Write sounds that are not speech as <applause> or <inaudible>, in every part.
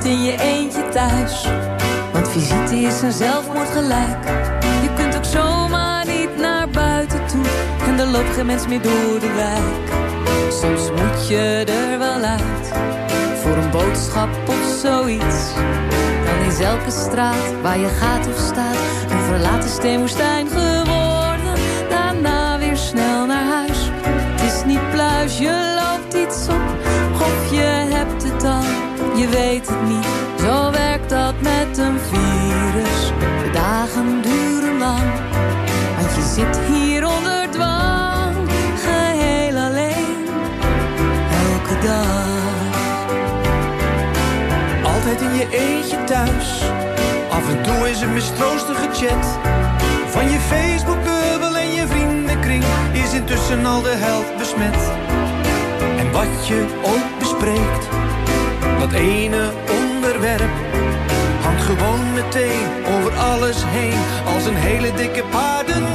In je eentje thuis. Want visite is een zelfmoord gelijk. Je kunt ook zomaar niet naar buiten toe. En er loopt geen mens meer door de wijk. Soms moet je er wel uit. Voor een boodschap of zoiets. Dan is elke straat waar je gaat of staat. Een verlaten steenwoestijn geworden. Daarna weer snel naar huis. Het is niet pluis, je weet het niet. Zo werkt dat met een virus. De dagen duren lang. Want je zit hier onder dwang. Geheel alleen. Elke dag. Altijd in je eentje thuis. Af en toe is een mistroostige chat. Van je Facebookbubbel en je vriendenkring is intussen al de helft besmet. En wat je ook bespreekt, dat ene onderwerp hangt gewoon meteen over alles heen als een hele dikke paardendeken.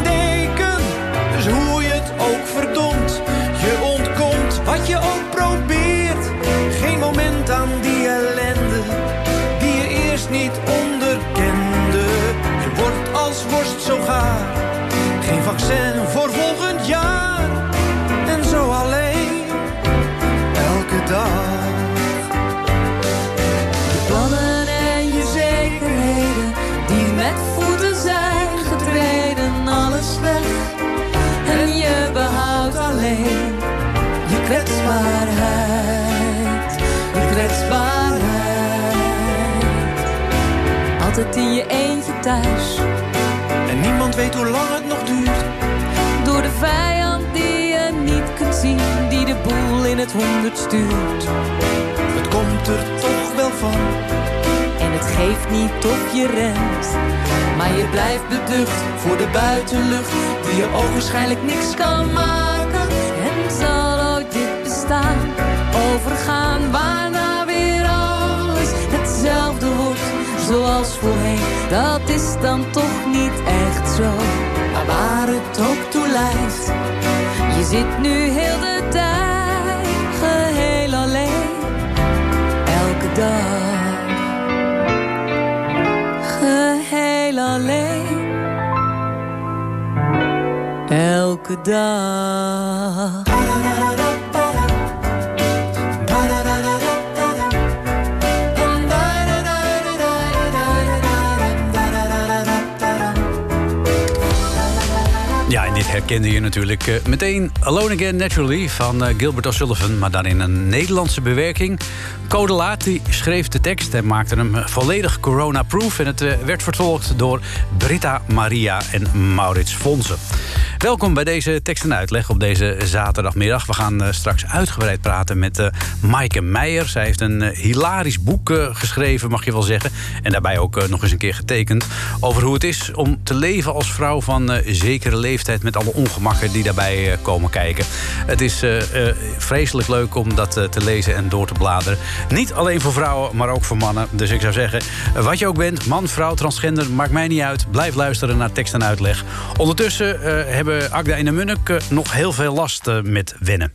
Altijd in je eentje thuis, En niemand weet hoe lang het nog duurt. door de vijand die je niet kunt zien, die de boel in het honderd stuurt. Het komt er toch wel van. En het geeft niet of je rent. Maar je blijft beducht voor de buitenlucht. Die je ogenschijnlijk niks kan maken. Zoals voorheen. Dat is dan toch niet echt zo. Maar waar het ook toe leidt. Je zit nu heel de tijd geheel alleen. Elke dag. Geheel alleen. Elke dag. Ja, en dit herkende je natuurlijk eh, meteen. Alone Again Naturally van eh, Gilbert O'Sullivan... maar dan in een Nederlandse bewerking. Code Lati schreef de tekst en maakte hem eh, volledig corona-proof... en het werd vertolkt door Britta Maria en Maurits Fonsen. Welkom bij deze tekst en uitleg op deze zaterdagmiddag. We gaan eh, straks uitgebreid praten met eh Maaike Meijer. Zij heeft een eh, hilarisch boek geschreven, mag je wel zeggen. En daarbij ook nog eens een keer getekend. Over hoe het is om te leven als vrouw van zekere leeftijd. Met alle ongemakken die daarbij komen kijken. Het is vreselijk leuk om dat te lezen en door te bladeren. Niet alleen voor vrouwen, maar ook voor mannen. Dus ik zou zeggen, wat je ook bent, man, vrouw, transgender, maakt mij niet uit. Blijf luisteren naar tekst en uitleg. Ondertussen eh, hebben Agda en de Munnik eh, nog heel veel last eh, met wennen.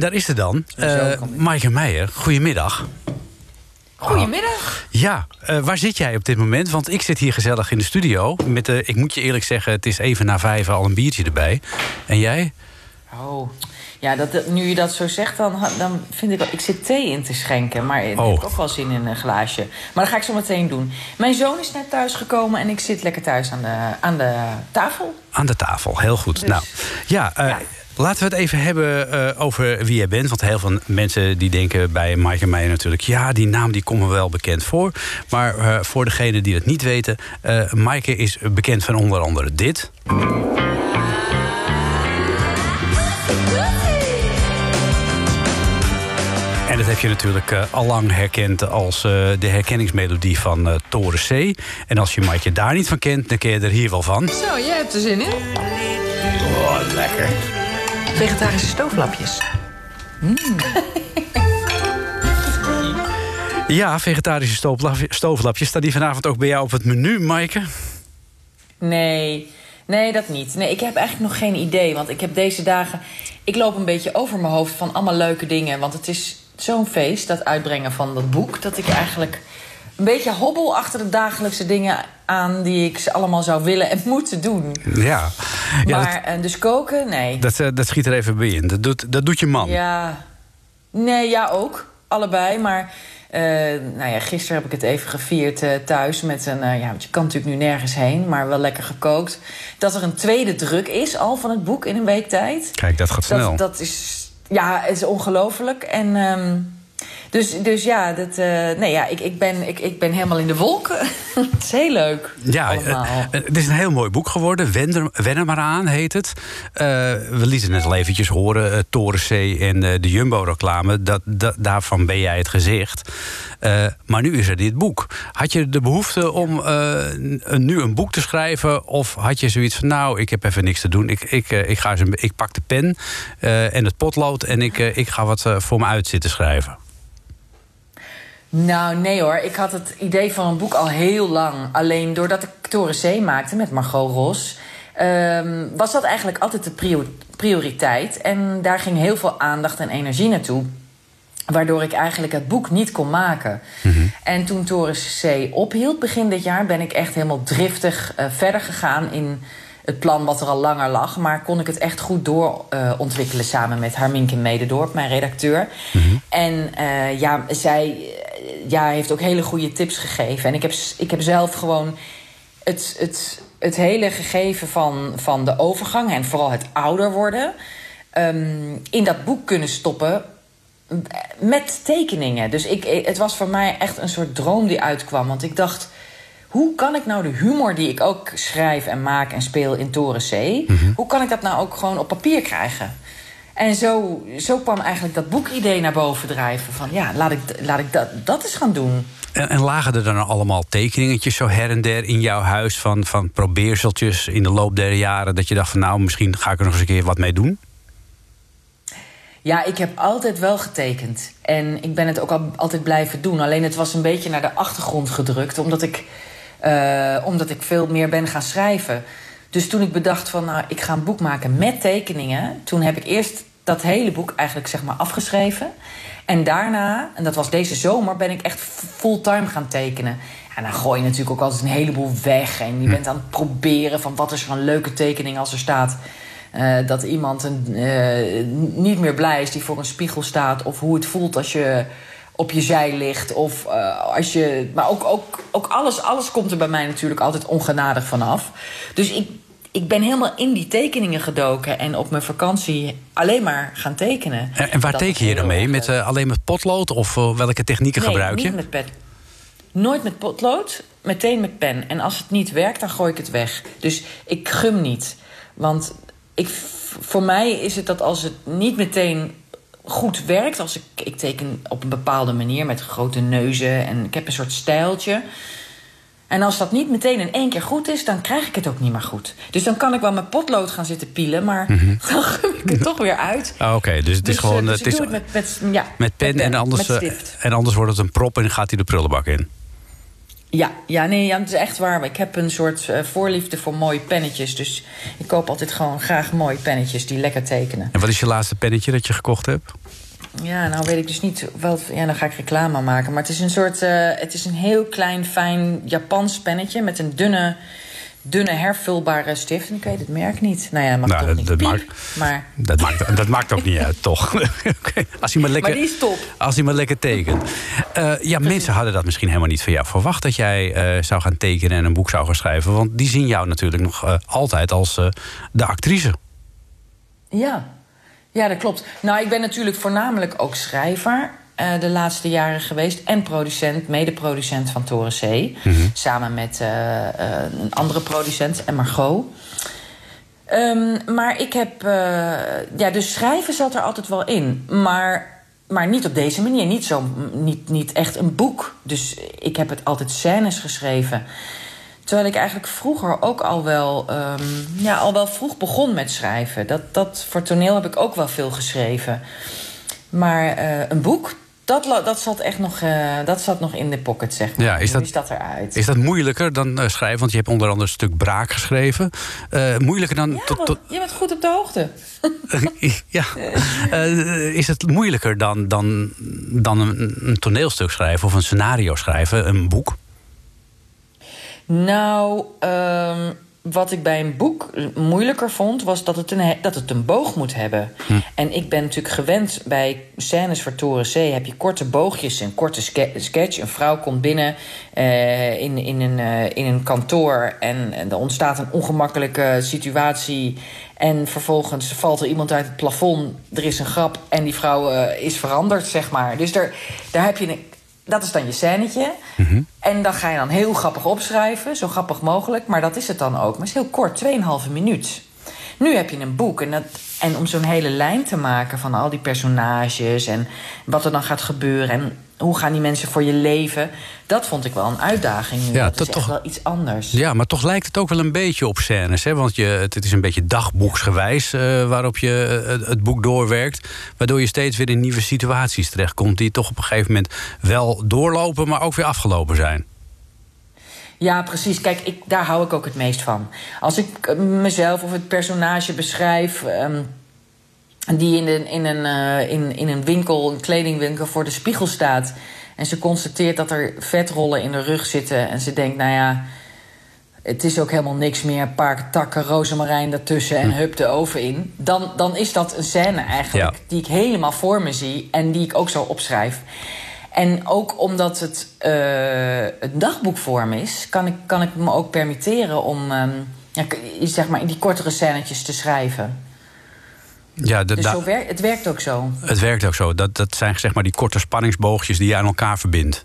En daar is ze dan. Uh, Maaike Meijer, goedemiddag. Goedemiddag. Ja, uh, waar zit jij op dit moment? Want ik zit hier gezellig in de studio. Met, uh, ik moet je eerlijk zeggen, het is even na vijf al een biertje erbij. En jij? Oh, ja, dat, dat, nu je dat zo zegt, dan, dan vind ik... wel- Ik zit thee in te schenken, maar ik Oh. heb ook wel zin in een glaasje. Maar dat ga ik zo meteen doen. Mijn zoon is net thuis gekomen en ik zit lekker thuis aan de, aan de tafel. Aan de tafel, heel goed. Dus- nou, ja, uh, Ja. Laten we het even hebben uh, over wie jij bent. Want heel veel mensen die denken bij Mike en mij natuurlijk... ja, die naam die komt me wel bekend voor. Maar uh, voor degenen die het niet weten... Uh, Maaike is bekend van onder andere dit... En dat heb je natuurlijk uh, allang herkend als uh, de herkenningsmelodie van uh, Toren C. En als je Maaike daar niet van kent, dan ken je er hier wel van. Zo, jij hebt er zin in. Oh, lekker. Vegetarische stooflapjes. Mm. Ja, vegetarische stooflapjes. stooflapjes. Staat die vanavond ook bij jou op het menu, Maaike? Nee, nee, dat niet. Nee, ik heb eigenlijk nog geen idee. Want ik heb deze dagen... Ik loop een beetje over mijn hoofd van allemaal leuke dingen. Want het is zo'n feest, dat uitbrengen van dat boek... dat ik eigenlijk een beetje hobbel achter de dagelijkse dingen aan... die ik ze allemaal zou willen en <laughs> moeten doen. Ja. ja maar dat, dus koken, nee. Dat, uh, dat schiet er even bij in. Dat doet, dat doet je man. Ja. Nee, ja, ook. Allebei, maar... Uh, nou ja, gisteren heb ik het even gevierd uh, thuis met een... Uh, ja, want je kan natuurlijk nu nergens heen, maar wel lekker gekookt. Dat er een tweede druk is al van het boek in een week tijd. Kijk, dat gaat snel. Dat, dat is... Ja, het is ongelooflijk. En... Um, dus, dus ja, dat, uh, nee, ja ik, ik, ben, ik, ik ben helemaal in de wolken. <laughs> het is heel leuk. Ja, uh, het is een heel mooi boek geworden. Wen er maar aan, heet het. Uh, we lieten net al eventjes horen, Toren C en de Jumbo-reclame. Dat, dat, daarvan ben jij het gezicht. maar nu is er dit boek. Had je de behoefte om nu een boek te schrijven? Of had je zoiets van, nou, ik heb even niks te doen. Ik, ik, ik, ga eens, ik pak de pen en het potlood en ik, ik ga wat voor me uit zitten schrijven. Nou, nee hoor. Ik had het idee van een boek al heel lang. Alleen doordat ik Toren C maakte met Margot Ros... Um, was dat eigenlijk altijd de prioriteit. En daar ging heel veel aandacht en energie naartoe. Waardoor ik eigenlijk het boek niet kon maken. Mm -hmm. En toen Toren C ophield begin dit jaar... ben ik echt helemaal driftig uh, verder gegaan in het plan wat er al langer lag. Maar kon ik het echt goed doorontwikkelen uh, samen met Harminke Mededorp, mijn redacteur. Mm -hmm. En uh, ja, zij ja, heeft ook hele goede tips gegeven. En ik heb, ik heb zelf gewoon het, het, het hele gegeven van, van de overgang... en vooral het ouder worden... Um, in dat boek kunnen stoppen met tekeningen. Dus ik, het was voor mij echt een soort droom die uitkwam. Want ik dacht, hoe kan ik nou de humor die ik ook schrijf en maak en speel in Toren C... Mm -hmm. hoe kan ik dat nou ook gewoon op papier krijgen? En zo, zo kwam eigenlijk dat boekidee naar boven drijven. Van ja, laat ik, laat ik dat, dat eens gaan doen. En, en lagen er dan allemaal tekeningetjes zo her en der in jouw huis... van, van probeerseltjes in de loop der jaren... dat je dacht van nou, misschien ga ik er nog eens een keer wat mee doen? Ja, ik heb altijd wel getekend. En ik ben het ook al, altijd blijven doen. Alleen het was een beetje naar de achtergrond gedrukt. Omdat ik, eh, omdat ik veel meer ben gaan schrijven. Dus toen ik bedacht van, nou, ik ga een boek maken met tekeningen... toen heb ik eerst dat hele boek eigenlijk zeg maar afgeschreven. En daarna, en dat was deze zomer, ben ik echt fulltime gaan tekenen. En dan gooi je natuurlijk ook altijd een heleboel weg. En je bent aan het proberen van wat is er een leuke tekening als er staat... eh, dat iemand een, eh, niet meer blij is die voor een spiegel staat... of hoe het voelt als je op je zij ligt. Of eh, als je. Maar ook, ook, ook alles, alles komt er bij mij natuurlijk altijd ongenadig vanaf. Dus ik, ik ben helemaal in die tekeningen gedoken en op mijn vakantie alleen maar gaan tekenen. En, en waar Dat teken je dan mee? Met eh, alleen met potlood of eh, welke technieken Nee, gebruik je? Niet met pen. Nooit met potlood, meteen met pen. En als het niet werkt, dan gooi ik het weg. Dus ik gum niet. Want ik, voor mij is het dat als het niet meteen goed werkt... als ik, ik teken op een bepaalde manier met grote neuzen... en ik heb een soort stijltje... En als dat niet meteen in één keer goed is, dan krijg ik het ook niet meer goed. Dus dan kan ik wel met potlood gaan zitten pielen, maar <laughs> dan gum ik het toch weer uit. Ah, Oké, dus het is Dus, eh, gewoon dus het is, het met, met, ja, met pen, en, anders, met eh, en anders wordt het een prop en gaat hij de prullenbak in. Ja, ja, nee, ja, het is echt waar. Ik heb een soort eh, voorliefde voor mooie pennetjes. Dus ik koop altijd gewoon graag mooie pennetjes die lekker tekenen. En wat is je laatste pennetje dat je gekocht hebt? Ja, nou weet ik dus niet wel. Ja, dan ga ik reclame maken. Maar het is een soort. eh, het is een heel klein, fijn Japans pennetje met een dunne, dunne hervulbare stift. En ik weet het merk niet. Nou ja, mag Nou, toch dat- niet. dat Piep. maakt- Maar, Dat maakt, dat maakt ook niet uit, <laughs> toch? <laughs> Oké, Als hij maar lekker, maar die is top. als hij maar lekker tekent. Eh, ja, mensen hadden dat misschien helemaal niet van jou verwacht... dat jij eh, zou gaan tekenen en een boek zou gaan schrijven. Want die zien jou natuurlijk nog altijd als de actrice. Ja. Ja, dat klopt. Nou, ik ben natuurlijk voornamelijk ook schrijver eh, de laatste jaren geweest. En producent, mede-producent van Toren C. Samen met eh, eh, een andere producent, en Margot. Ehm, maar ik heb... ja, dus schrijven zat er altijd wel in. Maar, maar niet op deze manier. Niet, zo, niet, niet echt een boek. Dus ik heb het altijd scènes geschreven. Terwijl ik eigenlijk vroeger ook al wel, ehm, ja, al wel vroeg begon met schrijven. Dat, dat, voor toneel heb ik ook wel veel geschreven. Maar eh, een boek, dat, dat, zat echt nog, eh, dat zat nog in de pocket, zeg maar. Ja, is dat- is dat eruit? Is dat moeilijker dan eh, schrijven? Want je hebt onder andere een stuk braak geschreven. Moeilijker dan... ja, tot- je bent goed op de hoogte. <laughs> ja. Is het moeilijker dan, dan, dan een, een toneelstuk schrijven of een scenario schrijven, een boek? Nou, ehm, wat ik bij een boek moeilijker vond, was dat het een, dat het een boog moet hebben. En ik ben natuurlijk gewend bij scènes voor Toren C. heb je korte boogjes, een korte ske- sketch. Een vrouw komt binnen eh, in, in, een, eh, in een kantoor en, en er ontstaat een ongemakkelijke situatie. En vervolgens valt er iemand uit het plafond, er is een grap en die vrouw eh, is veranderd, zeg maar. Dus daar, daar heb je een dat is dan je scènetje. En dan ga je dan heel grappig opschrijven, zo grappig mogelijk. Maar dat is het dan ook. Maar het is heel kort, 2,5 minuut. Nu heb je een boek. En, dat, en om zo'n hele lijn te maken van al die personages... en wat er dan gaat gebeuren en hoe gaan die mensen voor je leven... dat vond ik wel een uitdaging nu. Ja, dat dat is echt toch- wel iets anders. Ja, maar toch lijkt het ook wel een beetje op scènes. Hè? Want je, het, is een beetje dagboeksgewijs eh, waarop je eh, het, het boek doorwerkt. Waardoor je steeds weer in nieuwe situaties terechtkomt... die toch op een gegeven moment wel doorlopen, maar ook weer afgelopen zijn. Ja, precies. Kijk, ik, daar hou ik ook het meest van. Als ik eh, mezelf of het personage beschrijf. ehm, die in, de, in, een, eh, in, in een winkel, een kledingwinkel, voor de spiegel staat. En ze constateert dat er vetrollen in de rug zitten. En ze denkt, nou ja. Het is ook helemaal niks meer. Een paar takken rozemarijn daartussen en hup de oven in. Dan, dan is dat een scène eigenlijk Ja. die ik helemaal voor me zie. En die ik ook zo opschrijf. En ook omdat het eh een dagboekvorm is, kan ik, kan ik me ook permitteren om ehm, ja, zeg maar in die kortere scènetjes te schrijven. Ja, de- Dus da- zo wer- het werkt ook zo. het werkt ook zo. Dat, dat zijn zeg maar die korte spanningsboogjes die je aan elkaar verbindt.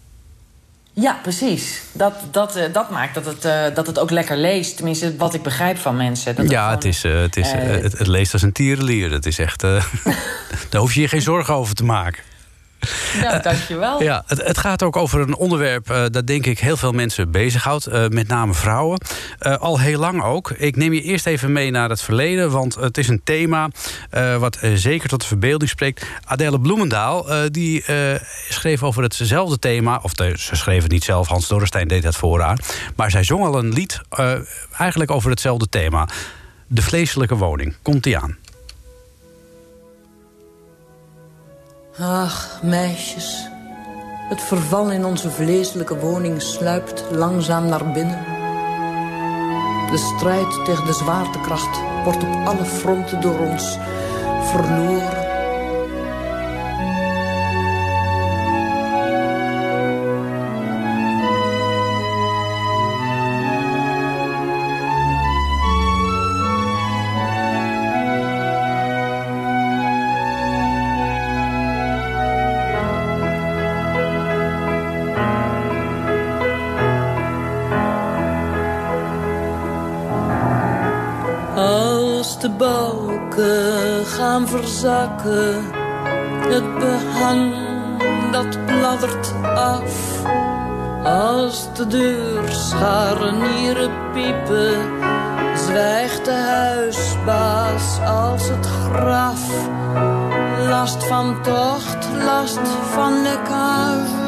Ja, precies. Dat, dat, eh, dat maakt dat het, eh, dat het ook lekker leest. Tenminste, wat ik begrijp van mensen. Dat ja, gewoon- het, is, eh, het, is, eh, eh, het, het leest als een tierenlier. Dat is echt. <laughs> daar hoef je je geen zorgen over te maken. Ja, dankjewel. Ja, het, het gaat ook over een onderwerp eh, dat denk ik heel veel mensen bezighoudt. eh, met name vrouwen. Eh, al heel lang ook. Ik neem je eerst even mee naar het verleden. Want het is een thema eh, wat eh, zeker tot de verbeelding spreekt. Adele Bloemendaal eh, die, eh, schreef over hetzelfde thema. Of de- ze schreef het niet zelf, Hans Dorrestein deed dat voor haar. Maar zij zong al een lied eh, eigenlijk over hetzelfde thema. De vleeselijke woning. Komt die aan. Ach, meisjes. Het verval in onze vleeselijke woning sluipt langzaam naar binnen. De strijd tegen de zwaartekracht wordt op alle fronten door ons verloren. Gaan verzakken, het behang dat bladdert af. Als de deurscharnieren piepen, zwijgt de huisbaas als het graf. Last van tocht, last van lekkage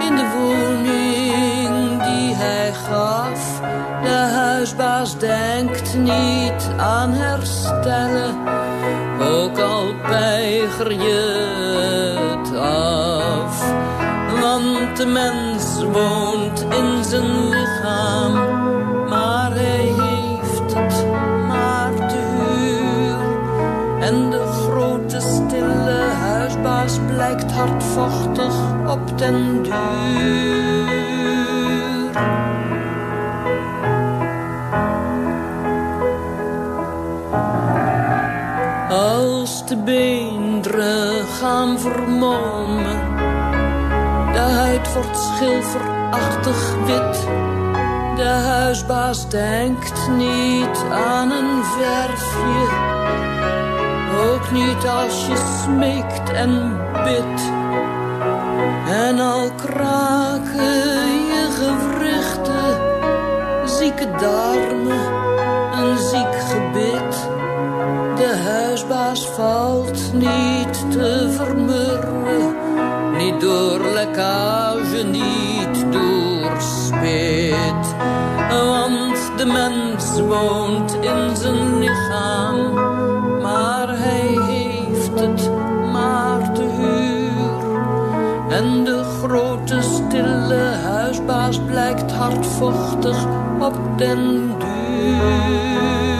in de woning die hij gaf. De huisbaas denkt niet aan ook al weiger je het af. Want de mens woont in zijn lichaam, maar hij heeft het maar te huur. En de grote stille huisbaas blijkt hardvochtig op den duur. Schilferachtig wit. De huisbaas denkt niet aan een verfje. Ook niet als je smeekt en bidt. En al kraken je gewrichten, zieke darmen, een ziek gebit. De huisbaas valt niet te vermurwen, niet door lekkage, niet door spit. Want de mens woont in zijn lichaam, maar hij heeft het maar te huur. En de grote stille huisbaas blijkt hardvochtig op den duur.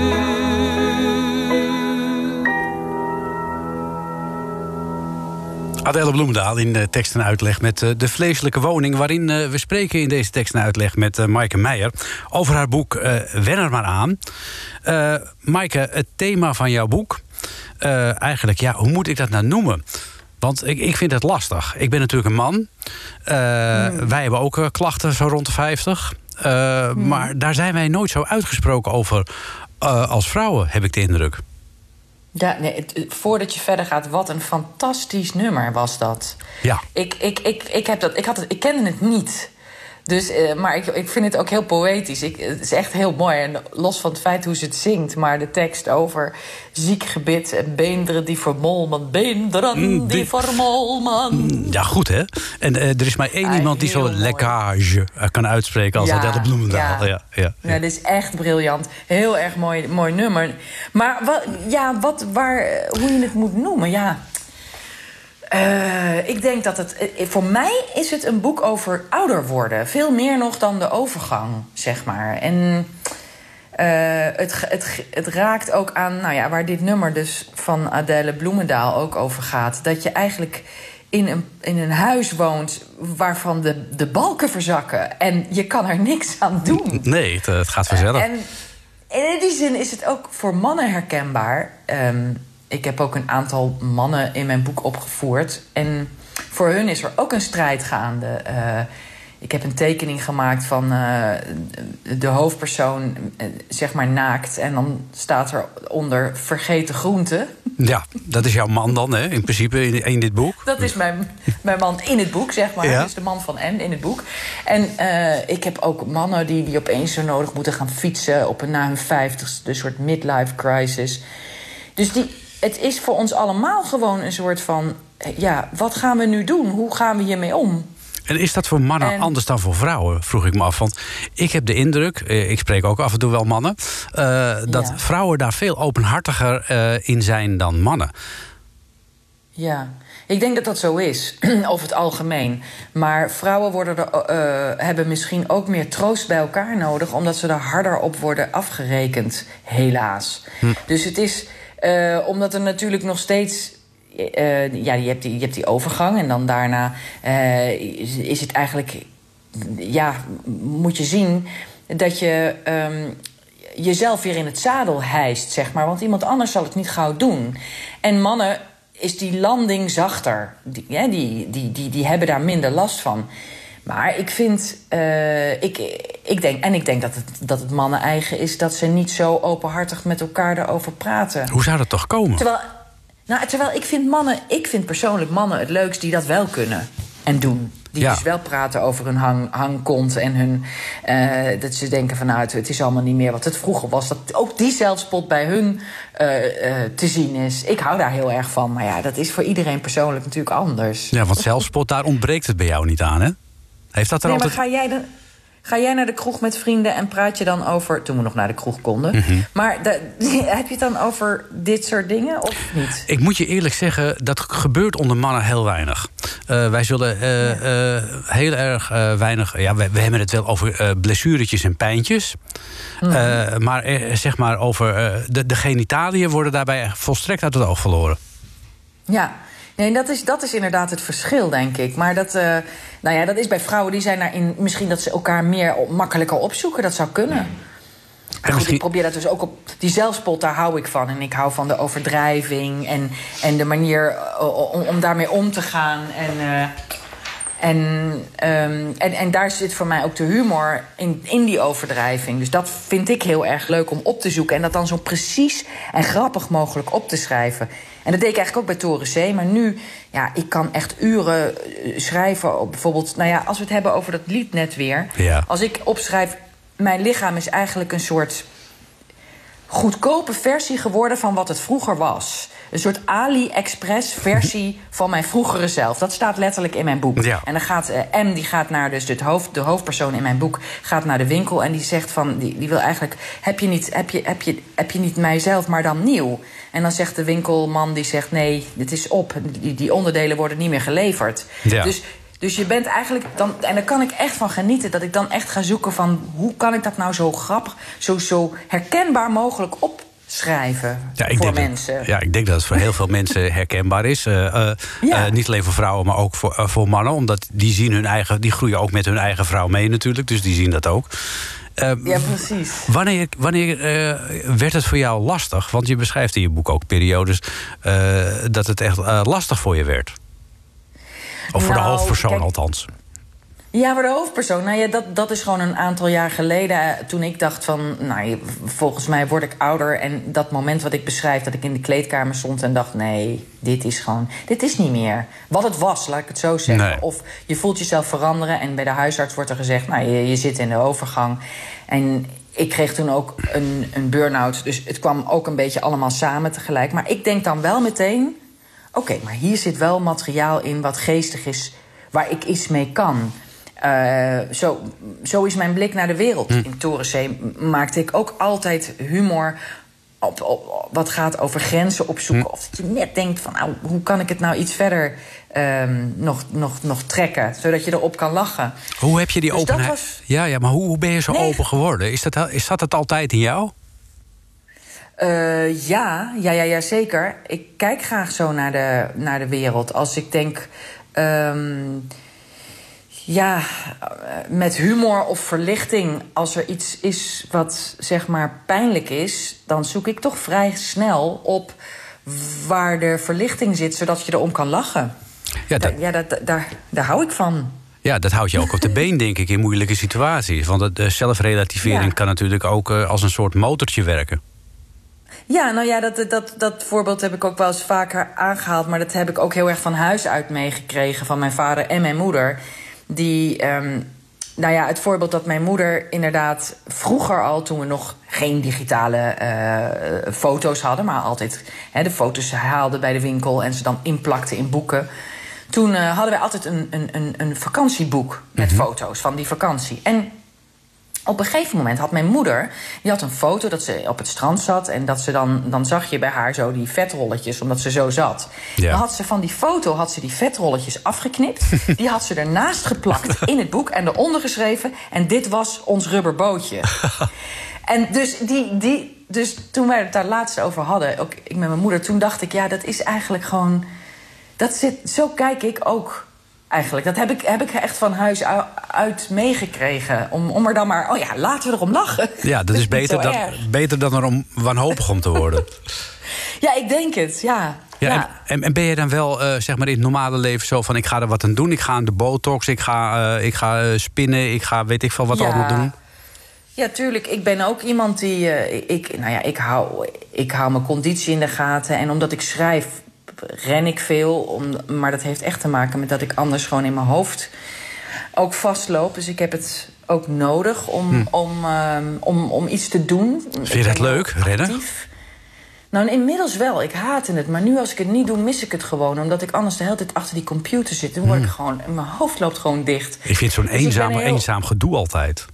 Adele Bloemendaal in de tekst en uitleg met eh, De Vleeselijke Woning... waarin eh, we spreken in deze tekst en uitleg met uh, Maaike Meijer... over haar boek Wen er maar aan. Maaike, het thema van jouw boek... Eigenlijk, ja, hoe moet ik dat nou noemen? Want ik, ik vind het lastig. Ik ben natuurlijk een man. Uh, mm. Wij hebben ook klachten zo rond de 50. Uh, mm. Maar daar zijn wij nooit zo uitgesproken over als vrouwen, heb ik de indruk. Ja, nee, het, voordat je verder gaat, wat een fantastisch nummer was dat. Ja. Ik, ik, ik, ik, heb dat, ik, had het, ik kende het niet. Dus, uh, maar ik, ik vind het ook heel poëtisch. Ik, het is echt heel mooi. En los van het feit hoe ze het zingt, maar de tekst over ziek gebit en beenderen die vermolmen. Beenderen mm, die, vermolmen. Ja, goed hè. En uh, er is maar één ah, iemand die zo lekkage kan uitspreken als ja, Adele Bloemendaal. Ja. Ja, ja, ja. ja, dit is echt briljant. Heel erg mooi, mooi nummer. Maar wat, ja, wat, waar, hoe je het moet noemen, ja. Uh, ik denk dat het. Voor mij is het een boek over ouder worden. Veel meer nog dan de overgang, zeg maar. En uh, het, het, het raakt ook aan, nou ja, waar dit nummer dus van Adele Bloemendaal ook over gaat. Dat je eigenlijk in een, in een huis woont waarvan de, de balken verzakken. En je kan er niks aan doen. Nee, het, het gaat vanzelf. En, en in die zin is het ook voor mannen herkenbaar. Um, ik heb ook een aantal mannen in mijn boek opgevoerd. En voor hun is er ook een strijd gaande. Uh, ik heb een tekening gemaakt van eh, de hoofdpersoon, eh, zeg maar naakt. En dan staat er onder vergeten groenten. Ja, dat is jouw man dan, hè, in principe, in, in dit boek. Dat is mijn, mijn man in het boek, zeg maar. Ja. Dus de man van N in het boek. En eh, ik heb ook mannen die, die opeens zo nodig moeten gaan fietsen... op een na hun vijftigste, de soort midlife crisis. Dus die, het is voor ons allemaal gewoon een soort van... eh, ja, wat gaan we nu doen? Hoe gaan we hiermee om? En is dat voor mannen En- anders dan voor vrouwen, vroeg ik me af. Want ik heb de indruk, eh, ik spreek ook af en toe wel mannen... eh, dat Ja. vrouwen daar veel openhartiger in zijn dan mannen. Ja, ik denk dat dat zo is, <clears throat> over het algemeen. Maar vrouwen worden er, hebben misschien ook meer troost bij elkaar nodig... omdat ze er harder op worden afgerekend, helaas. Dus het is, eh, omdat er natuurlijk nog steeds... eh, ja, je hebt, die, je hebt die overgang en dan daarna eh, is, is het eigenlijk... Ja, moet je zien dat je... ehm, jezelf weer in het zadel hijst, zeg maar. Want iemand anders zal het niet gauw doen. En mannen is die landing zachter. Die, die, die, die, die hebben daar minder last van. Maar ik vind, eh, ik, ik denk, en ik denk dat het, dat het mannen eigen is... dat ze niet zo openhartig met elkaar erover praten. Hoe zou dat toch komen? Terwijl, nou, terwijl ik vind mannen, ik vind persoonlijk mannen het leukst die dat wel kunnen en doen. Die Ja. dus wel praten over hun hang, hangkont en hun. eh, dat ze denken van nou, het, het is allemaal niet meer wat het vroeger was. Dat ook die zelfspot bij hun eh, te zien is. Ik hou daar heel erg van. Maar ja, dat is voor iedereen persoonlijk natuurlijk anders. Ja, want zelfspot, daar ontbreekt het bij jou niet aan, hè? Heeft dat er Nee, maar ga jij, dan, ga jij naar de kroeg met vrienden en praat je dan over... toen we nog naar de kroeg konden. Mhm. Maar de- <laughs> heb je het dan over dit soort dingen of niet? Ik moet je eerlijk zeggen, dat gebeurt onder mannen heel weinig. Eh, wij zullen eh, eh, heel erg weinig... Ja, we, we hebben het wel over blessuretjes en pijntjes. Eh, maar zeg maar over... de, de genitaliën worden daarbij volstrekt uit het oog verloren. Ja, nee, dat is, dat is inderdaad het verschil, denk ik. Maar dat, eh, nou ja, dat is bij vrouwen die zijn daarin... misschien dat ze elkaar meer makkelijker opzoeken. Dat zou kunnen. Misschien- ik probeer dat dus ook op... Die zelfspot, daar hou ik van. En ik hou van de overdrijving en, en de manier eh, om, om daarmee om te gaan. En, eh, en, ehm, en, en daar zit voor mij ook de humor in, in die overdrijving. Dus dat vind ik heel erg leuk om op te zoeken. En dat dan zo precies en grappig mogelijk op te schrijven. En dat deed ik eigenlijk ook bij Toren C. Maar nu, ja, ik kan echt uren eh, schrijven. Op bijvoorbeeld, nou ja, als we het hebben over dat lied net weer. Ja. Als ik opschrijf, mijn lichaam is eigenlijk een soort goedkope versie geworden van wat het vroeger was. Een soort AliExpress versie van mijn vroegere zelf. Dat staat letterlijk in mijn boek. Ja. En dan gaat eh, M, die gaat naar dus het hoofd, de hoofdpersoon in mijn boek, gaat naar de winkel en die zegt van, die, die wil eigenlijk, heb je niet, heb je, heb je, heb je niet mijzelf, maar dan nieuw? En dan zegt de winkelman die zegt nee, dit is op, die, die onderdelen worden niet meer geleverd. Ja. Dus dus je bent eigenlijk dan, en daar kan ik echt van genieten, dat ik dan echt ga zoeken van hoe kan ik dat nou zo grappig, zo, zo herkenbaar mogelijk opschrijven Ja, ik voor denk mensen. Dat, ja, ik denk dat het voor heel veel mensen <laughs> herkenbaar is. Eh, eh, Ja. eh, niet alleen voor vrouwen, maar ook voor, voor mannen. Omdat die zien hun eigen, die groeien ook met hun eigen vrouw mee natuurlijk. Dus die zien dat ook. Ja, precies. Wanneer, wanneer werd het voor jou lastig? Want je beschrijft in je boek ook periodes dat het echt lastig voor je werd. Of voor de Nou, hoofdpersoon kijk- althans. Ja, voor de hoofdpersoon. Nou ja, dat, dat is gewoon een aantal jaar geleden. eh, Toen ik dacht van, nou, volgens mij word ik ouder. En dat moment wat ik beschrijf, dat ik in de kleedkamer stond en dacht... nee, dit is gewoon, dit is niet meer wat het was, laat ik het zo zeggen. Nee. Of je voelt jezelf veranderen en bij de huisarts wordt er gezegd... nou, je, je zit in de overgang. En ik kreeg toen ook een, een burn-out. Dus het kwam ook een beetje allemaal samen tegelijk. Maar ik denk dan wel meteen... oké, maar hier zit wel materiaal in wat geestig is... waar ik iets mee kan... Eh, zo, zo is mijn blik naar de wereld. In Torensee maakte ik ook altijd humor op, op, wat gaat over grenzen opzoeken. Of dat je net denkt van, nou, hoe kan ik het nou iets verder ehm, nog, nog, nog trekken... zodat je erop kan lachen. Hoe heb je die Dus openheid... was- Ja, ja, maar hoe, hoe ben je zo Nee. open geworden? Is dat, is dat het altijd in jou? Eh, ja, ja, ja, ja, zeker. Ik kijk graag zo naar de, naar de wereld. Als ik denk... ehm, ja, met humor of verlichting... als er iets is wat, zeg maar, pijnlijk is... dan zoek ik toch vrij snel op waar de verlichting zit... zodat je erom kan lachen. Ja, dat, Da- ja dat, da- daar, daar hou ik van. Ja, dat houdt je ook op de been, <laughs> denk ik, in moeilijke situaties. Want het, eh, zelfrelativering Ja. kan natuurlijk ook eh, als een soort motortje werken. Ja, nou ja, dat, dat, dat voorbeeld heb ik ook wel eens vaker aangehaald. Maar dat heb ik ook heel erg van huis uit meegekregen. Van mijn vader en mijn moeder. Die, ehm, nou ja, het voorbeeld dat mijn moeder inderdaad vroeger al... toen we nog geen digitale eh, foto's hadden... maar altijd hè, de foto's haalde bij de winkel... en ze dan inplakte in boeken. Toen eh, hadden wij altijd een, een, een, een vakantieboek met foto's van die vakantie. En op een gegeven moment had mijn moeder, die had een foto dat ze op het strand zat. En dat ze dan, dan zag je bij haar zo die vetrolletjes, omdat ze zo zat. Ja. Dan had ze van die foto had ze die vetrolletjes afgeknipt. <laughs> die had ze ernaast geplakt in het boek en eronder geschreven. En dit was ons rubberbootje. <laughs> en dus, die, die, dus toen wij het daar laatst over hadden, ook ik met mijn moeder, toen dacht ik, ja, dat is eigenlijk gewoon. Dat zit, zo kijk ik ook eigenlijk. Dat heb ik, heb ik echt van huis uit meegekregen. Om, om er dan maar, oh ja, laten we erom lachen. Ja, dat <laughs> is beter erg. beter dan er om wanhopig om te worden. <laughs> Ja, ik denk het, ja. Ja, ja. En, en, en ben je dan wel eh, zeg maar in het normale leven zo van... ik ga er wat aan doen, ik ga aan de botox, ik ga, eh, ik ga eh, spinnen... ik ga weet ik veel wat Ja. allemaal doen? Ja, tuurlijk. Ik ben ook iemand die. ik, nou ja, ik hou, ik hou mijn conditie in de gaten. En omdat ik schrijf, ren ik veel. Om, maar dat heeft echt te maken met dat ik anders gewoon in mijn hoofd ook vastloop. Dus ik heb het ook nodig om, om, ehm, om, om iets te doen. Hm. Vind je dat leuk, rennen? Nou, inmiddels wel. Ik haatte het. Maar nu als ik het niet doe, mis ik het gewoon. Omdat ik anders de hele tijd achter die computer zit. Dan word ik gewoon... Mijn hoofd loopt gewoon dicht. Hm. Ik vind zo'n Dus eenzaam, heel- eenzaam gedoe altijd.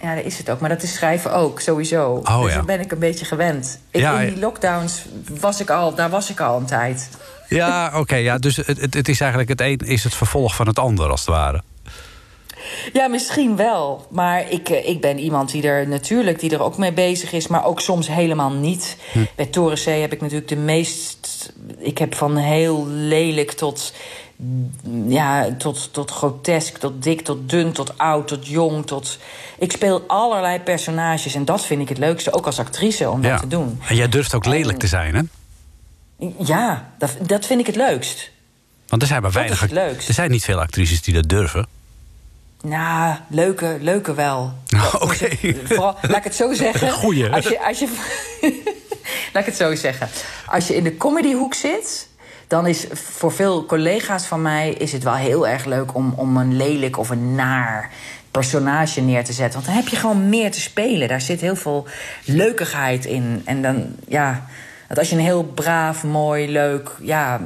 Ja, dat is het ook. Maar dat is schrijven ook, sowieso. Oh, dus ja. daar ben ik een beetje gewend. Ik, Ja, in die lockdowns was ik al, daar was ik al een tijd. Ja, oké. ja, dus het, het, het is eigenlijk het een is het vervolg van het ander, als het ware. Ja, misschien wel. Maar ik, eh, ik ben iemand die er natuurlijk die er ook mee bezig is, maar ook soms helemaal niet. Hm. Bij Torensee heb ik natuurlijk de meest. Ik heb van heel lelijk tot. Ja, tot, tot grotesk, tot dik, tot dun, tot oud, tot jong. Tot... Ik speel allerlei personages en dat vind ik het leukste, ook als actrice, om Ja. dat te doen. En jij durft ook lelijk te zijn, hè? Ja, dat, dat vind ik het leukst. Want er zijn maar weinig. Er zijn niet veel actrices die dat durven. Nou, leuke, leuke wel. <laughs> Oké. Vooral, laat ik het zo zeggen. Goeie. Als je, als je, <laughs> laat ik het zo zeggen. Als je in de comedyhoek zit, dan is voor veel collega's van mij is het wel heel erg leuk om, om een lelijk of een naar personage neer te zetten. Want dan heb je gewoon meer te spelen. Daar zit heel veel leukigheid in. En dan, ja, dat als je een heel braaf, mooi, leuk, ja,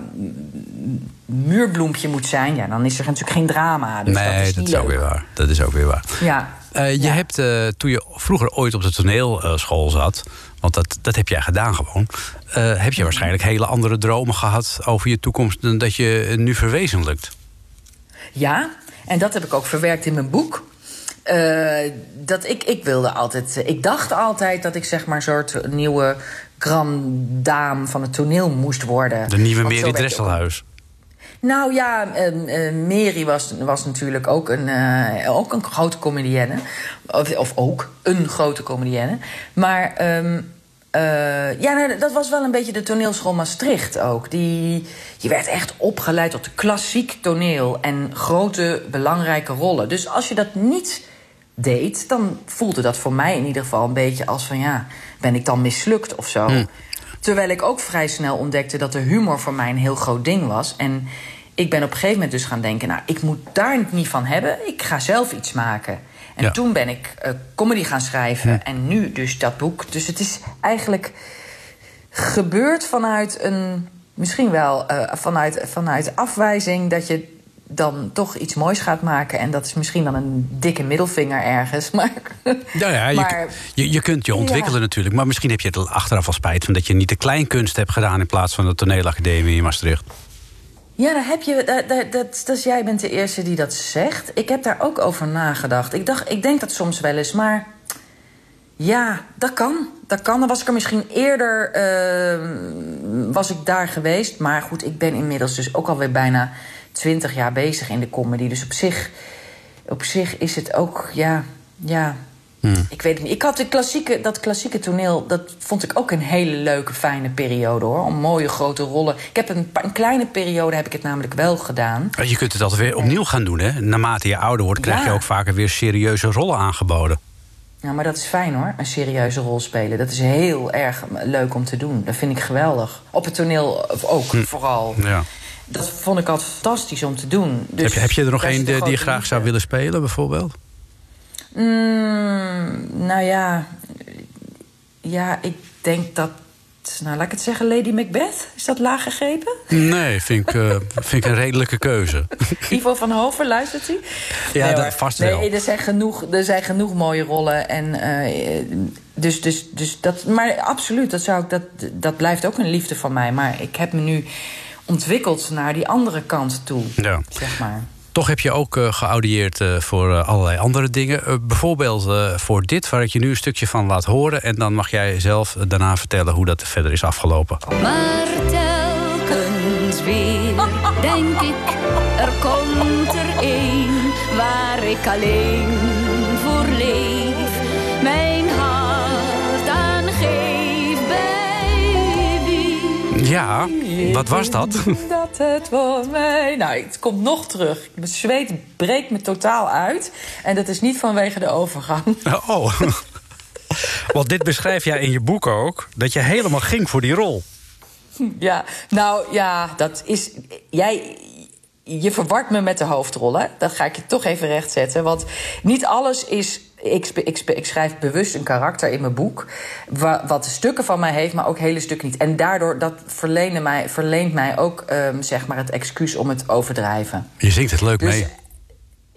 muurbloempje moet zijn, ja, dan is er natuurlijk geen drama. Dus dat nee, is dat is ook weer waar. Dat is ook weer waar. Ja. Eh, je Ja. hebt, eh, toen je vroeger ooit op de toneelschool zat... want dat, dat heb jij gedaan gewoon... eh, heb je waarschijnlijk hele andere dromen gehad over je toekomst... dan dat je nu verwezenlijkt. Ja, en dat heb ik ook verwerkt in mijn boek. Dat ik, ik wilde altijd. Ik dacht altijd dat ik zeg maar een soort nieuwe grand dame van het toneel moest worden. De nieuwe Mary ook- Dresselhuis. Nou ja, eh, Mary was, was natuurlijk ook een, eh, ook een grote comedienne. Of, ook een grote comedienne. Maar ehm, eh, ja, nou, dat was wel een beetje de toneelschool Maastricht ook. Die, je werd echt opgeleid tot klassiek toneel en grote belangrijke rollen. Dus als je dat niet deed, dan voelde dat voor mij in ieder geval een beetje als van ja, ben ik dan mislukt of zo. Terwijl ik ook vrij snel ontdekte dat de humor voor mij een heel groot ding was. En ik ben op een gegeven moment dus gaan denken: nou, ik moet daar niet van hebben. Ik ga zelf iets maken. En Ja. toen ben ik eh, comedy gaan schrijven. En nu dus dat boek. Dus het is eigenlijk gebeurd vanuit een. Misschien wel eh, vanuit, vanuit afwijzing dat je dan toch iets moois gaat maken. En dat is misschien dan een dikke middelvinger ergens. <laughs> Maar, Ja, ja je, maar je, je kunt je ontwikkelen Ja. natuurlijk... maar misschien heb je het achteraf al spijt van... dat je niet de kleinkunst hebt gedaan... in plaats van de toneelacademie in Maastricht. Ja, daar heb je, dat, dat, dat, dus jij bent de eerste die dat zegt. Ik heb daar ook over nagedacht. Ik, dacht, ik denk dat soms wel eens, maar ja, dat kan. Dat kan. Dan was ik er misschien eerder eh, was ik daar geweest. Maar goed, ik ben inmiddels dus ook alweer bijna twintig jaar bezig in de comedy. Dus op zich, op zich is het ook, ja, ja Ik weet het niet. Ik had de klassieke, dat klassieke toneel, dat vond ik ook een hele leuke, fijne periode hoor. Om mooie grote rollen. Ik heb een, kleine periode heb ik het namelijk wel gedaan. Je kunt het altijd weer opnieuw gaan doen, hè? Naarmate je ouder wordt, krijg je ook vaker weer serieuze rollen aangeboden. Ja, maar dat is fijn hoor, een serieuze rol spelen. Dat is heel erg leuk om te doen. Dat vind ik geweldig. Op het toneel ook, vooral. Ja. Dat vond ik altijd fantastisch om te doen. Dus heb, je, heb je er nog één die een die je graag zou willen spelen, bijvoorbeeld? Mm, nou ja, ja, ik denk dat. Nou, laat ik het zeggen, Lady Macbeth. Is dat laag gegrepen? Nee, vind ik, eh, <laughs> vind ik een redelijke keuze. Ivo van Hoven, luistert hij? Ja, Nee, dat vast wel. Nee, er zijn genoeg, er zijn genoeg mooie rollen. En, eh, dus, dus, dus dat, maar absoluut, dat, zou ik, dat, dat blijft ook een liefde van mij. Maar ik heb me nu ontwikkeld naar die andere kant toe, Ja. zeg maar. Toch heb je ook eh, geaudieerd eh, voor eh, allerlei andere dingen. Bijvoorbeeld eh, voor dit, waar ik je nu een stukje van laat horen. En dan mag jij zelf daarna vertellen hoe dat verder is afgelopen. Maar telkens weer denk ik, er komt er een waar ik alleen Ja, wat was dat? Dat het voor mij. Nou, het komt nog terug. Mijn zweet breekt me totaal uit. En dat is niet vanwege de overgang. Oh. <laughs> Want dit beschrijf jij in je boek ook, dat je helemaal ging voor die rol. Ja, nou ja, dat is. Jij. Je verwart me met de hoofdrollen. Dat ga ik je toch even rechtzetten. Want niet alles is. Ik, ik, ik schrijf bewust een karakter in mijn boek. wa- Wat stukken van mij heeft, maar ook hele stukken niet. En daardoor dat verleende mij, verleent mij ook ehm, zeg maar het excuus om het overdrijven. Je zingt het leuk Dus- mee.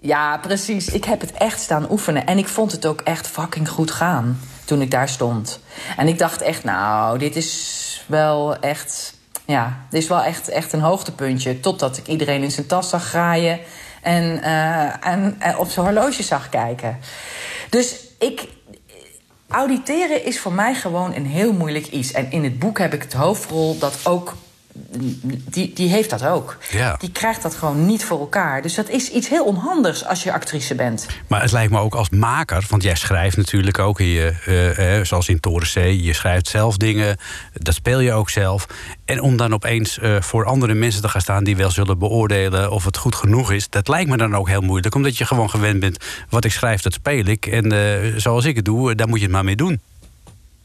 Ja, precies. Ik heb het echt staan oefenen. En ik vond het ook echt fucking goed gaan toen ik daar stond. En ik dacht echt, nou, dit is wel echt... Ja, dit is wel echt, echt een hoogtepuntje. Totdat ik iedereen in zijn tas zag graaien... en, eh, en, en op zijn horloge zag kijken. Dus ik... Auditeren is voor mij gewoon een heel moeilijk iets. En in het boek heb ik het hoofdrol dat ook... Die, die heeft dat ook. Ja. Die krijgt dat gewoon niet voor elkaar. Dus dat is iets heel onhandigs als je actrice bent. Maar het lijkt me ook als maker, want jij schrijft natuurlijk ook, in je, eh, eh, zoals in Toren C, je schrijft zelf dingen, dat speel je ook zelf. En om dan opeens eh, voor andere mensen te gaan staan die wel zullen beoordelen of het goed genoeg is, dat lijkt me dan ook heel moeilijk, omdat je gewoon gewend bent, wat ik schrijf, dat speel ik. En zoals ik het doe, daar moet je het maar mee doen.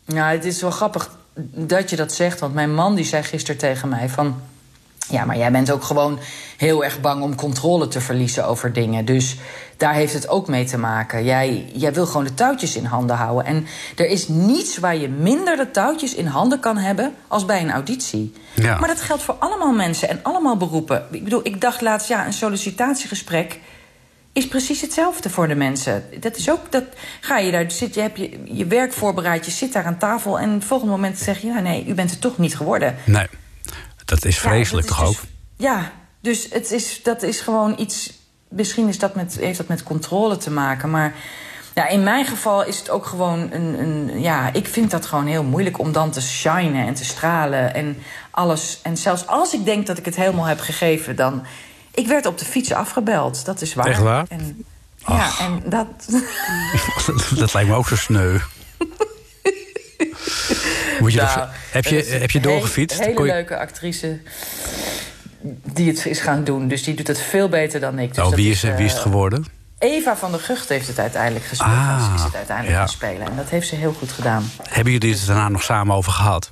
Nou, het is wel grappig dat je dat zegt. Want mijn man die zei gisteren tegen mij van... Ja, maar jij bent ook gewoon heel erg bang om controle te verliezen over dingen. Dus daar heeft het ook mee te maken. Jij, jij wil gewoon de touwtjes in handen houden. En er is niets waar je minder de touwtjes in handen kan hebben als bij een auditie. Ja. Maar dat geldt voor allemaal mensen en allemaal beroepen. Ik bedoel, ik dacht laatst, ja, een sollicitatiegesprek is precies hetzelfde voor de mensen. Dat is ook, dat ga je daar, zit, je heb je, je werk voorbereid, je zit daar aan tafel... en het volgende moment zeg je, ja, nee, u bent het toch niet geworden. Nee, dat is vreselijk Ja, dat toch is ook? dus- ja, dus het is, dat is gewoon iets... Misschien is dat met, heeft dat met controle te maken, maar... Ja, in mijn geval is het ook gewoon een, een... Ja, ik vind dat gewoon heel moeilijk om dan te shinen en te stralen en alles. En zelfs als ik denk dat ik het helemaal heb gegeven, dan... Ik werd op de fiets afgebeld, dat is waar. Echt waar? En, ja, en dat... <laughs> dat lijkt me ook zo sneu. Moet je Nou, heb, je, is heb je een doorgefietst? Hele, hele Kon je- leuke actrice die het is gaan doen. Dus die doet het veel beter dan ik. Dus oh, wie is, wie is het eh, geworden? Eva van der Gucht heeft het uiteindelijk gespeeld. Ah, is het uiteindelijk ja. gaan spelen. En dat heeft ze heel goed gedaan. Hebben jullie het daarna nog samen over gehad?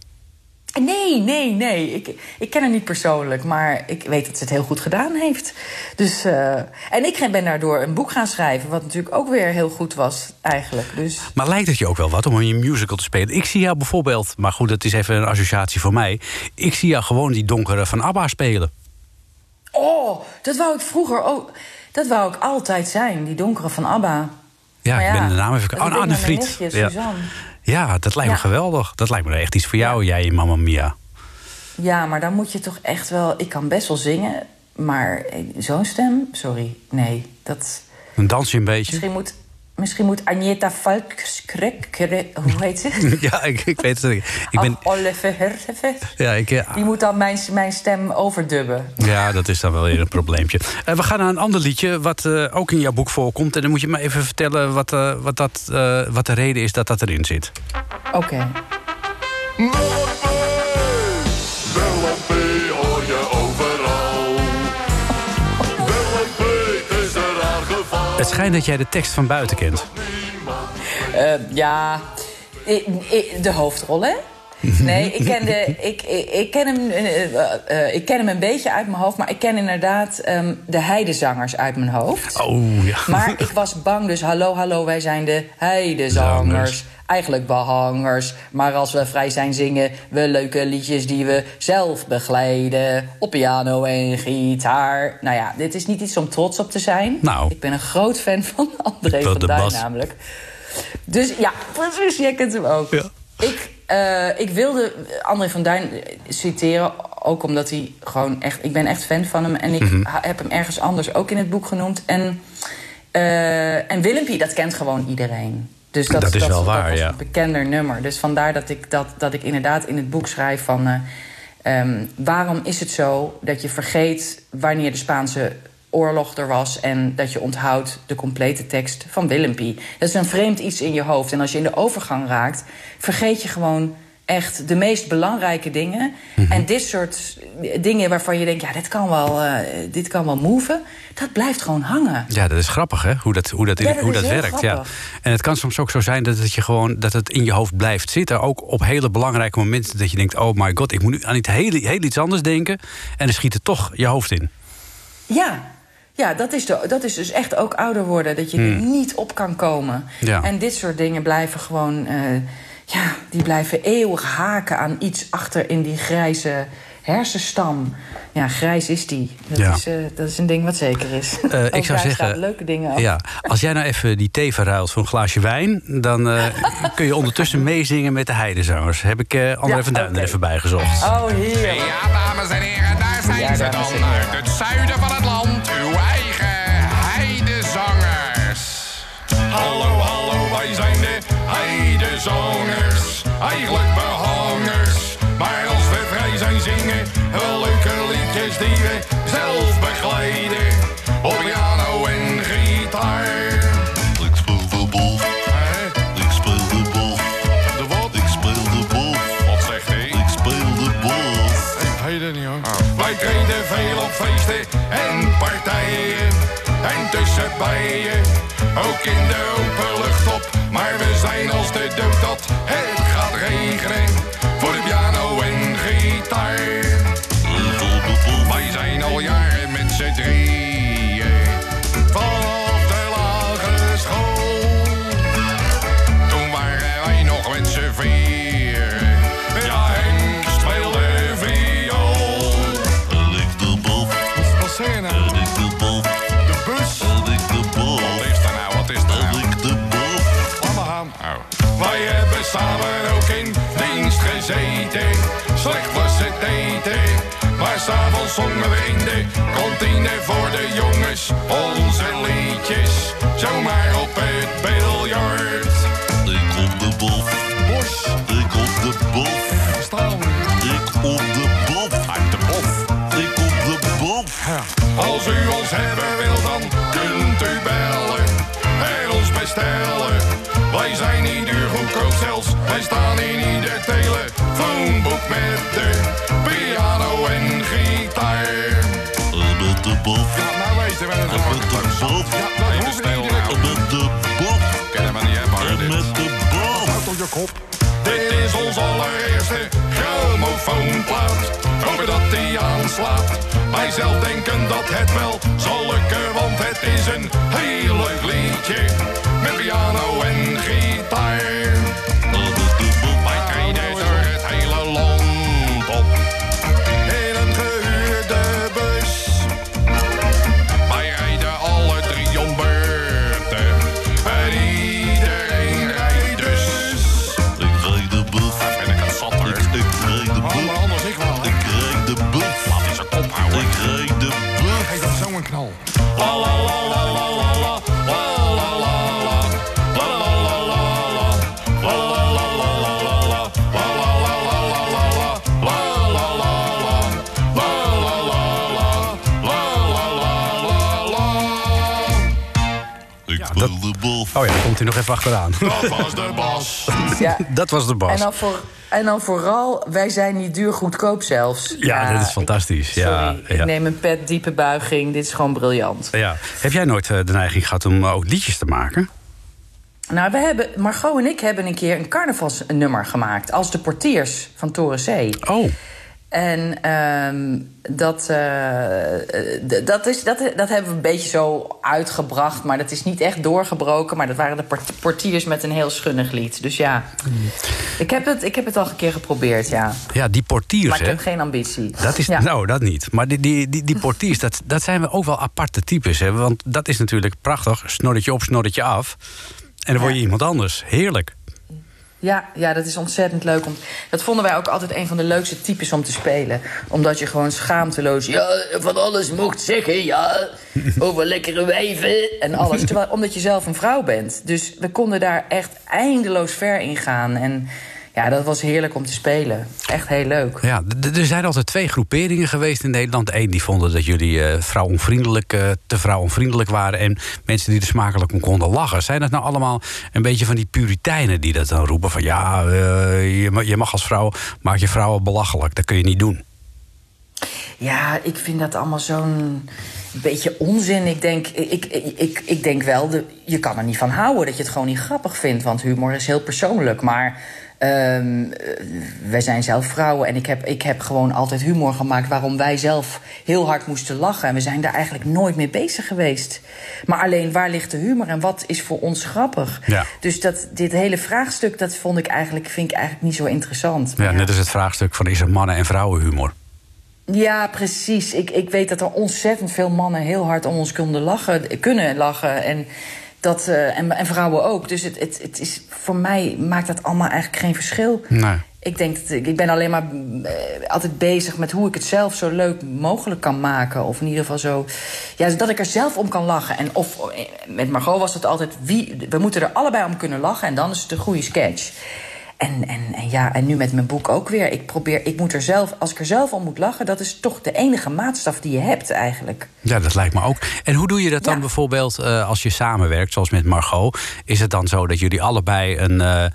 Nee, nee, nee. Ik, ik ken haar niet persoonlijk, maar ik weet dat ze het heel goed gedaan heeft. Dus, eh, en ik ben daardoor een boek gaan schrijven, wat natuurlijk ook weer heel goed was, eigenlijk. Dus Maar lijkt het je ook wel wat om in je musical te spelen? Ik zie jou bijvoorbeeld, maar goed, dat is even een associatie voor mij. Ik zie jou gewoon die donkere van ABBA spelen. Oh, dat wou ik vroeger ook. Dat wou ik altijd zijn, die donkere van ABBA. Ja, Maar ik ben de naam even... Oh, Anne Friet. Ja. Suzanne. Ja, dat lijkt me geweldig. Dat lijkt me echt iets voor jou, jij en Mamma Mia. Ja, maar dan moet je toch echt wel... Ik kan best wel zingen, maar eh, zo'n stem? Sorry, nee. Dat, Dan dans je een beetje. misschien moet... Misschien moet Agneta Valkskrek... Hoe heet ze? <laughs> Ja, ik, ik weet het niet. Ik ben, ja, ik, Die moet dan mijn, mijn stem overdubben. ja, dat is dan wel weer een probleempje. Eh, we gaan naar een ander liedje wat eh, ook in jouw boek voorkomt. En dan moet je me even vertellen wat, eh, wat, dat, eh, wat de reden is dat dat erin zit. Oké. Het schijnt dat jij de tekst van buiten kent. Eh, ja, de hoofdrol, hè? Nee, ik ken, de, ik, ik, ik, ken hem, eh, eh, ik ken hem een beetje uit mijn hoofd... maar ik ken inderdaad ehm, de heidezangers uit mijn hoofd. Oh, ja. Maar ik was bang, dus hallo, hallo, wij zijn de heidezangers. Eigenlijk behangers. Maar als we vrij zijn, zingen we leuke liedjes die we zelf begeleiden. Op piano en gitaar. Nou ja, dit is niet iets om trots op te zijn. Nou. Ik ben een groot fan van André Van Duin namelijk. Dus ja, precies, jij kent hem ook. Ja. Ik, eh, ik wilde André van Duin citeren, ook omdat hij gewoon echt... Ik ben echt fan van hem en ik Mhm. heb hem ergens anders ook in het boek genoemd. En, eh en Willempie, dat kent gewoon iedereen. Dus dat, Dat is wel waar, ja. een bekender nummer. Dus vandaar dat ik, dat, dat ik inderdaad in het boek schrijf van... eh, ehm, waarom is het zo dat je vergeet wanneer de Spaanse oorlog er was... en dat je onthoudt de complete tekst van Willempie. Dat is een vreemd iets in je hoofd. En als je in de overgang raakt, vergeet je gewoon echt de meest belangrijke dingen. Mhm. En dit soort dingen waarvan je denkt... ja, dit kan wel, eh, dit kan wel moven, dat blijft gewoon hangen. Ja, dat is grappig, hè? Hoe dat, hoe dat, Ja, dat hoe dat werkt. Ja. En het kan soms ook zo zijn dat het, je gewoon, dat het in je hoofd blijft zitten. Ook op hele belangrijke momenten dat je denkt... oh my god, ik moet nu aan iets heel, heel iets anders denken. En dan schiet het toch je hoofd in. Ja, ja dat, is de, dat is dus echt ook ouder worden. Dat je er niet op kan komen. Ja. En dit soort dingen blijven gewoon... eh, ja, die blijven eeuwig haken aan iets achter in die grijze hersenstam. Ja, grijs is die. Dat, Ja. is, eh, dat is een ding wat zeker is. Eh, ik zou zeggen. leuke dingen. Ja, als jij nou even die thee verruilt voor een glaasje wijn, dan eh, <laughs> kun je ondertussen meezingen met de heidezangers. Heb ik eh André Ja, van Duin er oké. even bij gezocht. Oh, heerlijk. Ja, dames en heren, daar zijn Ja, ze dan. Uit het zuiden van het zangers, eigenlijk behangers. Maar als we vrij zijn zingen, wel leuke liedjes die we zelf begeleiden. Op piano en gitaar. Wij treden veel op feesten en partijen en tussenbijen. Ook in de open lucht op voor de jongens onze liedjes. Zomaar op het biljart. Ik op de bol, Bos, ik op de staan. ik op de bol, Uit de bof. ik op de bol. Als u ons hebben wil, dan kunt u bellen en ons bestellen. Wij zijn niet duur goedkoop zelfs. Wij staan in ieder telefoonboek met de piano en gitaar. Bol, Ja, nou weten we het en met de bol, Ja, dat en met de bol, Kennen we niet hebben, en met de bol. Houd op je kop. Dit is ons allereerste grammofoonplaat. Hopen dat die aanslaat. Wij zelf denken dat het wel zal lukken, want het is een heel leuk liedje. Met piano en gitaar. Oh ja, dan komt hij nog even achteraan. Dat was de bas. <laughs> Ja. dat was de En bas. dan, voor, en dan vooral, wij zijn niet duur goedkoop zelfs. Ja, dat is fantastisch. Ja, Sorry, ja. ik neem een pet, diepe buiging. Dit is gewoon briljant. Ja. Heb jij nooit eh, de neiging gehad om eh, ook liedjes te maken? Nou, we hebben, Margot en ik hebben een keer een carnavalsnummer gemaakt. Als de portiers van Toren C. Oh, En ehm, dat, eh, eh, dat, is, dat, dat hebben we een beetje zo uitgebracht. Maar dat is niet echt doorgebroken. Maar dat waren de port- portiers met een heel schunnig lied. Dus ja, ik heb het, ik heb het al een keer geprobeerd, ja. ja, die portiers, Maar ik hè? heb geen ambitie. Dat is, ja. Nou, dat niet. Maar die, die, die, die portiers, dat, dat zijn we ook wel aparte types. Hè? Want dat is natuurlijk prachtig. Snorretje op, snorretje af. En dan word je iemand anders. Heerlijk. Ja, ja, dat is ontzettend leuk. Om, dat vonden wij ook altijd een van de leukste types om te spelen. Omdat je gewoon schaamteloos... Ja, van alles mocht zeggen, ja. <laughs> Over lekkere wijven en alles. Terwijl, omdat je zelf een vrouw bent. Dus we konden daar echt eindeloos ver in gaan. En ja, dat was heerlijk om te spelen. Echt heel leuk. Ja, er zijn altijd twee groeperingen geweest in Nederland. Eén die vonden dat jullie eh vrouwonvriendelijk, eh, te vrouwonvriendelijk waren. En mensen die er smakelijk om konden lachen. Zijn dat nou allemaal een beetje van die puriteinen die dat dan roepen? Van ja, eh, je, ma- je mag als vrouw, maak je vrouwen belachelijk. Dat kun je niet doen. Ja, ik vind dat allemaal zo'n beetje onzin. Ik denk, ik, ik, ik, ik denk wel, de, je kan er niet van houden dat je het gewoon niet grappig vindt. Want humor is heel persoonlijk. Maar ehm, eh, wij zijn zelf vrouwen en ik heb, ik heb gewoon altijd humor gemaakt... waarom wij zelf heel hard moesten lachen. En we zijn daar eigenlijk nooit mee bezig geweest. Maar alleen, waar ligt de humor en wat is voor ons grappig? Ja. Dus dat, dit hele vraagstuk, dat vond ik eigenlijk, vind ik eigenlijk niet zo interessant. Ja, net als het vraagstuk van is er mannen- en vrouwenhumor? Ja, precies. Ik, ik weet dat er ontzettend veel mannen heel hard om ons konden lachen, kunnen lachen. En, dat, eh, en, en vrouwen ook. Dus het, het, het is, voor mij maakt dat allemaal eigenlijk geen verschil. Nee. Ik denk dat ik, ik ben alleen maar eh, altijd bezig met hoe ik het zelf zo leuk mogelijk kan maken. Of in ieder geval zo. Ja, dat ik er zelf om kan lachen. En of eh, met Margot was het altijd. Wie, we moeten er allebei om kunnen lachen. En dan is het een goede sketch. En, en, en ja, en nu met mijn boek ook weer. Ik probeer, ik moet er zelf, als ik er zelf om moet lachen, dat is toch de enige maatstaf die je hebt eigenlijk. Ja, dat lijkt me ook. En hoe doe je dat dan Ja. bijvoorbeeld eh, als je samenwerkt, zoals met Margot? Is het dan zo dat jullie allebei een, eh,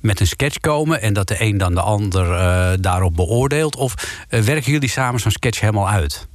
met een sketch komen en dat de een dan de ander eh, daarop beoordeelt? Of werken jullie samen zo'n sketch helemaal uit?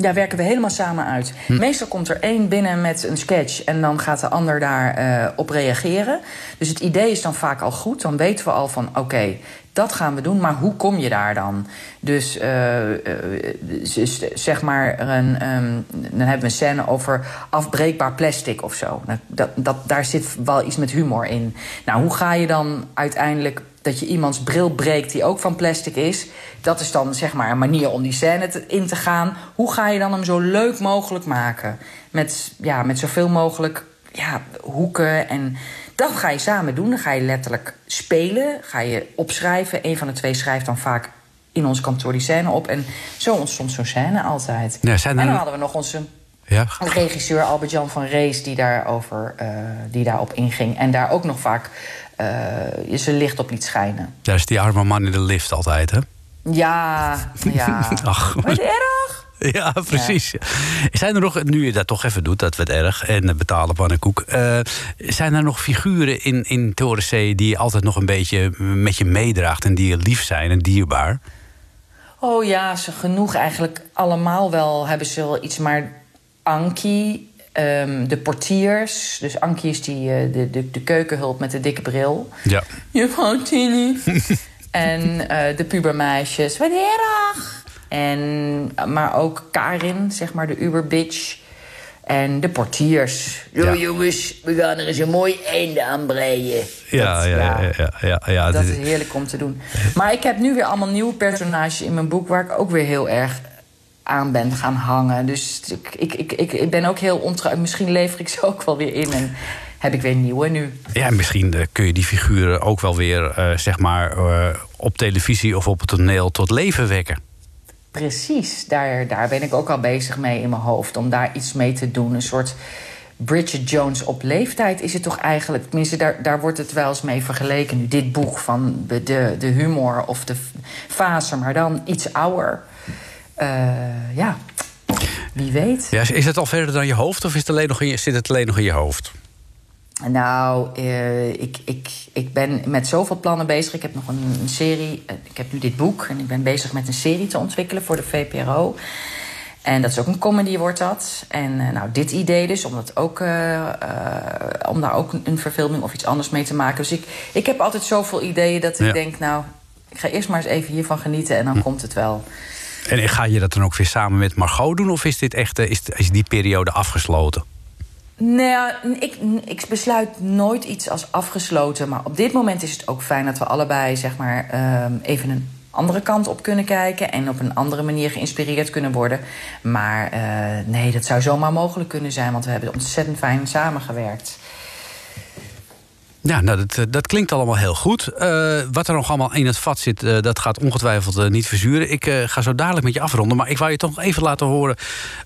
Daar werken we helemaal samen uit. Hm. Meestal komt er één binnen met een sketch en dan gaat de ander daarop op reageren. Dus het idee is dan vaak al goed. Dan weten we al van oké, dat gaan we doen, maar hoe kom je daar dan? Dus eh, eh, dus, zeg maar, een, ehm, dan hebben we een scène over afbreekbaar plastic of zo. Nou, dat, dat, daar zit wel iets met humor in. Nou, hoe ga je dan uiteindelijk dat je iemands bril breekt die ook van plastic is? Dat is dan zeg maar een manier om die scène te- in te gaan. Hoe ga je dan hem zo leuk mogelijk maken? Met, ja, met zoveel mogelijk ja, hoeken en dat ga je samen doen. Dan ga je letterlijk spelen, ga je opschrijven. Een van de twee schrijft dan vaak in ons kantoor die scène op. En zo ontstond zo'n scène altijd. Ja, zijn er- En dan hadden we nog onze Ja, regisseur Albert-Jan van Rees... die, daarover, eh die daarop inging. En daar ook nog vaak eh, zijn licht op liet schijnen. daar is die arme man in de lift altijd, hè? Ja, ja. <laughs> Ach. Wat erg? Ja, precies. Zijn er nog, nu je dat toch even doet, dat werd erg, en betalen pannenkoek. eh zijn er nog figuren in, in Toren C die je altijd nog een beetje met je meedraagt en die je lief zijn en dierbaar? Oh ja, ze genoeg eigenlijk allemaal wel hebben ze wel iets. Maar Ankie, ehm, de portiers. Dus Ankie is die, eh, de, de, de keukenhulp met de dikke bril. Ja. Juffrouw Tini. <laughs> en eh, de pubermeisjes. Wat erg! En, maar ook Karin, zeg maar, de uberbitch. En de portiers. Zo Ja. jongens, we gaan er eens een mooi einde aan breien. Ja, Dat- ja, ja. ja, ja, ja, dat is heerlijk om te doen. Maar ik heb nu weer allemaal nieuwe personages in mijn boek... waar ik ook weer heel erg aan ben gaan hangen. Dus ik, ik, ik, ik, ik ben ook heel ontrouw. Misschien lever ik ze ook wel weer in en heb ik weer nieuwe nu. Ja, en misschien eh, kun je die figuren ook wel weer, eh, zeg maar, eh, op televisie of op het toneel tot leven wekken. Precies, daar, daar ben ik ook al bezig mee in mijn hoofd. Om daar iets mee te doen. Een soort Bridget Jones op leeftijd is het toch eigenlijk. Tenminste, daar, daar wordt het wel eens mee vergeleken. Nu, dit boek van de, de, de humor of de fase, maar dan iets ouder. Eh, ja, wie weet. Ja, is- het al verder dan je hoofd of is het alleen nog in je, zit het alleen nog in je hoofd? Nou, eh, ik, ik, ik ben met zoveel plannen bezig. Ik heb nog een, een serie. eh, ik heb nu dit boek en ik ben bezig met een serie te ontwikkelen voor de VPRO. En dat is ook een comedy, wordt dat. En nou, dit idee dus, om, dat ook, om daar ook een, verfilming of iets anders mee te maken. Dus ik, ik heb altijd zoveel ideeën dat ik denk, nou, ik ga eerst maar eens even hiervan genieten en dan Hm. komt het wel. En ga je dat dan ook weer samen met Margot doen? Of is, dit echt, eh, is, is die periode afgesloten? Nou, ik, ik besluit nooit iets als afgesloten. Maar op dit moment is het ook fijn dat we allebei zeg maar, ehm, even een andere kant op kunnen kijken. En op een andere manier geïnspireerd kunnen worden. Maar eh, nee, dat zou zomaar mogelijk kunnen zijn. Want we hebben ontzettend fijn samengewerkt. Ja, nou, dat, eh, dat klinkt allemaal heel goed. Eh, wat er nog allemaal in het vat zit, eh, dat gaat ongetwijfeld niet verzuren. Ik ga zo dadelijk met je afronden. Maar ik wou je toch even laten horen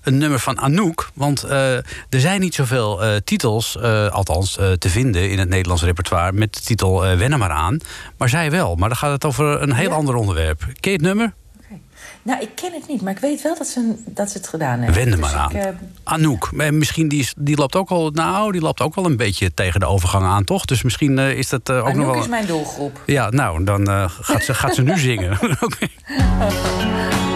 een nummer van Anouk. Want er zijn niet zoveel titels, althans te vinden in het Nederlands repertoire... met de titel Wennen maar aan. Maar zij wel. Maar dan gaat het over een heel ander onderwerp. Ken je het nummer? Nou, ik ken het niet, maar ik weet wel dat ze, dat ze het gedaan hebben. Wende Dus maar aan. ik, eh, Anouk. Eh, Misschien die, die loopt ook al. Nou, die loopt ook wel een beetje tegen de overgang aan, toch? Dus misschien eh, is dat ook nog Anouk wel. is mijn doelgroep. Ja, nou, dan gaat, ze, gaat ze nu zingen. <laughs> Oké. <laughs>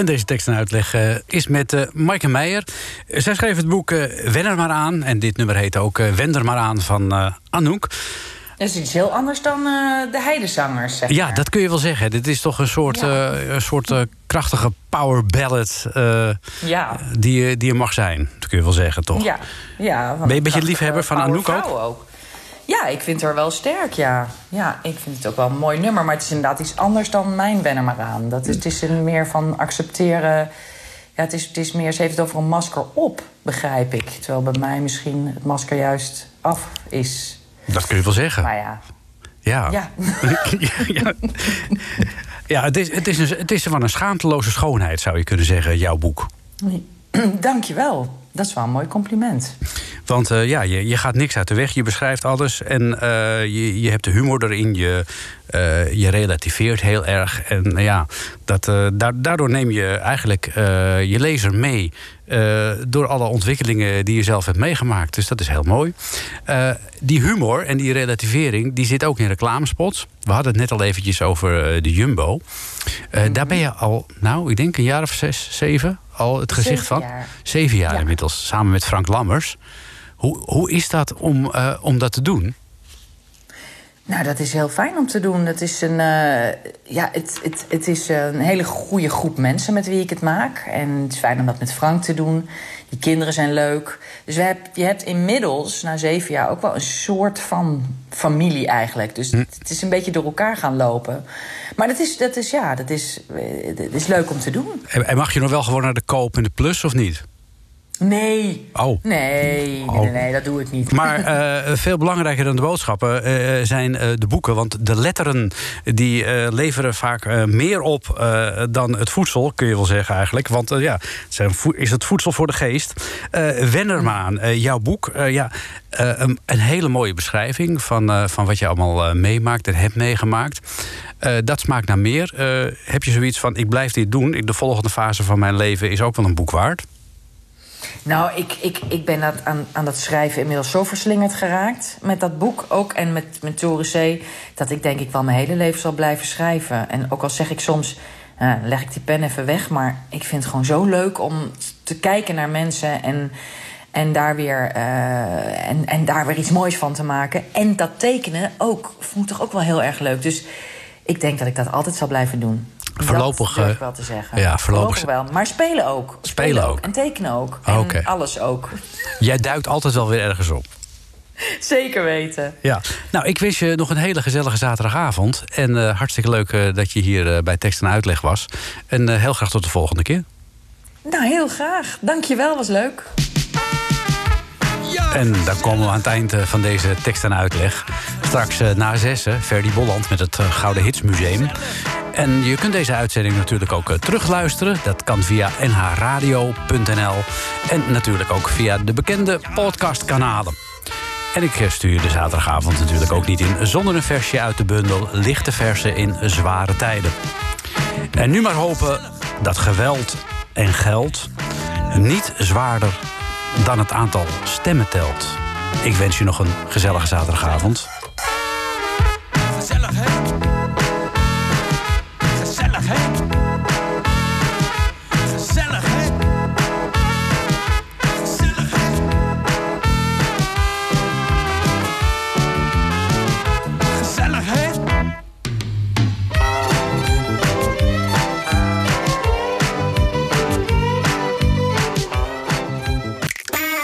En deze tekst en uitleg eh, is met eh Maaike Meijer. Eh, zij schreef het boek eh Wen er maar aan. En dit nummer heet ook eh Wend er maar aan van eh, Anouk. Dat is iets heel anders dan eh, de heidezangers, zeg Ja, dat kun je wel zeggen. Dit is toch een soort, eh, een soort eh, krachtige power ballad eh, Ja. die, je- die je mag zijn. Dat kun je wel zeggen, toch? Ja, ja. Ben je een beetje liefhebber van Anouk ook? ook? Ja, ik vind haar wel sterk, ja. Ja, ik vind het ook wel een mooi nummer. Maar het is inderdaad iets anders dan mijn Ben er maar aan. Dat is, het is een meer van accepteren... Ja, het is, het is meer, ze heeft het over een masker op, begrijp ik. Terwijl bij mij misschien het masker juist af is. Dat kun je wel zeggen. Maar ja, Ja. ja. <laughs> ja. Ja, het is, het, is een, het is van een schaamteloze schoonheid, zou je kunnen zeggen, jouw boek. Dank je wel. Dat is wel een mooi compliment. Want eh, ja, je, je gaat niks uit de weg, je beschrijft alles en eh, je, je hebt de humor erin, je, eh, je relativeert heel erg. En ja, dat, da- daardoor neem je eigenlijk je lezer mee door alle ontwikkelingen die je zelf hebt meegemaakt. Dus dat is heel mooi. Die humor en die relativering, die zit ook in reclamespots. We hadden het net al eventjes over de Jumbo. Eh, Daar ben je al, nou, ik denk een jaar of zes, zeven, al het gezicht Zeven van. jaar. Zeven jaar Ja. inmiddels, samen met Frank Lammers. Hoe, hoe is dat om, eh, om dat te doen? Nou, dat is heel fijn om te doen. Het is een, eh, ja, het, het, het is een hele goede groep mensen met wie ik het maak. En het is fijn om dat met Frank te doen. Die kinderen zijn leuk. Dus we heb, je hebt inmiddels, na zeven jaar, ook wel een soort van familie eigenlijk. Dus het, het is een beetje door elkaar gaan lopen. Maar dat is, dat is ja, dat is, eh, dat is leuk om te doen. En en mag je nog wel gewoon naar de koop en de plus of niet? Nee. Oh. Nee, nee, Oh. nee, nee, dat doe ik niet. Maar <laughs> eh, veel belangrijker dan de boodschappen eh, zijn eh, de boeken. Want de letteren die leveren vaak meer op dan het voedsel, kun je wel zeggen eigenlijk. Want ja, het zijn is het voedsel voor de geest. Wennermaan, jouw boek. ja, een, een hele mooie beschrijving van, van wat je allemaal meemaakt en hebt meegemaakt. Dat smaakt naar meer. Heb je zoiets van, ik blijf dit doen. Ik- De volgende fase van mijn leven is ook wel een boek waard. Nou, ik, ik, ik ben dat aan, aan dat schrijven inmiddels zo verslingerd geraakt. Met dat boek ook en met, met Toren C. Dat ik denk ik wel mijn hele leven zal blijven schrijven. En ook al zeg ik soms, eh, leg ik die pen even weg. Maar ik vind het gewoon zo leuk om te kijken naar mensen. En, en, daar weer, eh, en, en daar weer iets moois van te maken. En dat tekenen ook, vond toch ook wel heel erg leuk. Dus ik denk dat ik dat altijd zal blijven doen. Voorlopig, Dat durf eh, ik wel te zeggen. ja, voorlopig- wel. Maar spelen ook. Spelen ook. En tekenen ook. Ah, En alles ook. Jij duikt altijd wel weer ergens op. <laughs> Zeker weten. Ja, nou, ik wens je nog een hele gezellige zaterdagavond. En eh, hartstikke leuk eh, dat je hier bij Tekst en Uitleg was. En heel graag tot de volgende keer. Nou, heel graag. Dankjewel, was leuk. En dan komen we aan het eind van deze Tekst en Uitleg. Straks na zessen, Ferdy Bolland met het Gouden Hitsmuseum. En je kunt deze uitzending natuurlijk ook eh, terugluisteren. Dat kan via nhradio.nl. En natuurlijk ook via de bekende podcastkanalen. En ik eh, stuur je de zaterdagavond natuurlijk ook niet in... zonder een versje uit de bundel Lichte Versen in Zware Tijden. En nu maar hopen dat geweld en geld niet zwaarder dan het aantal stemmen telt. Ik wens je nog een gezellige zaterdagavond.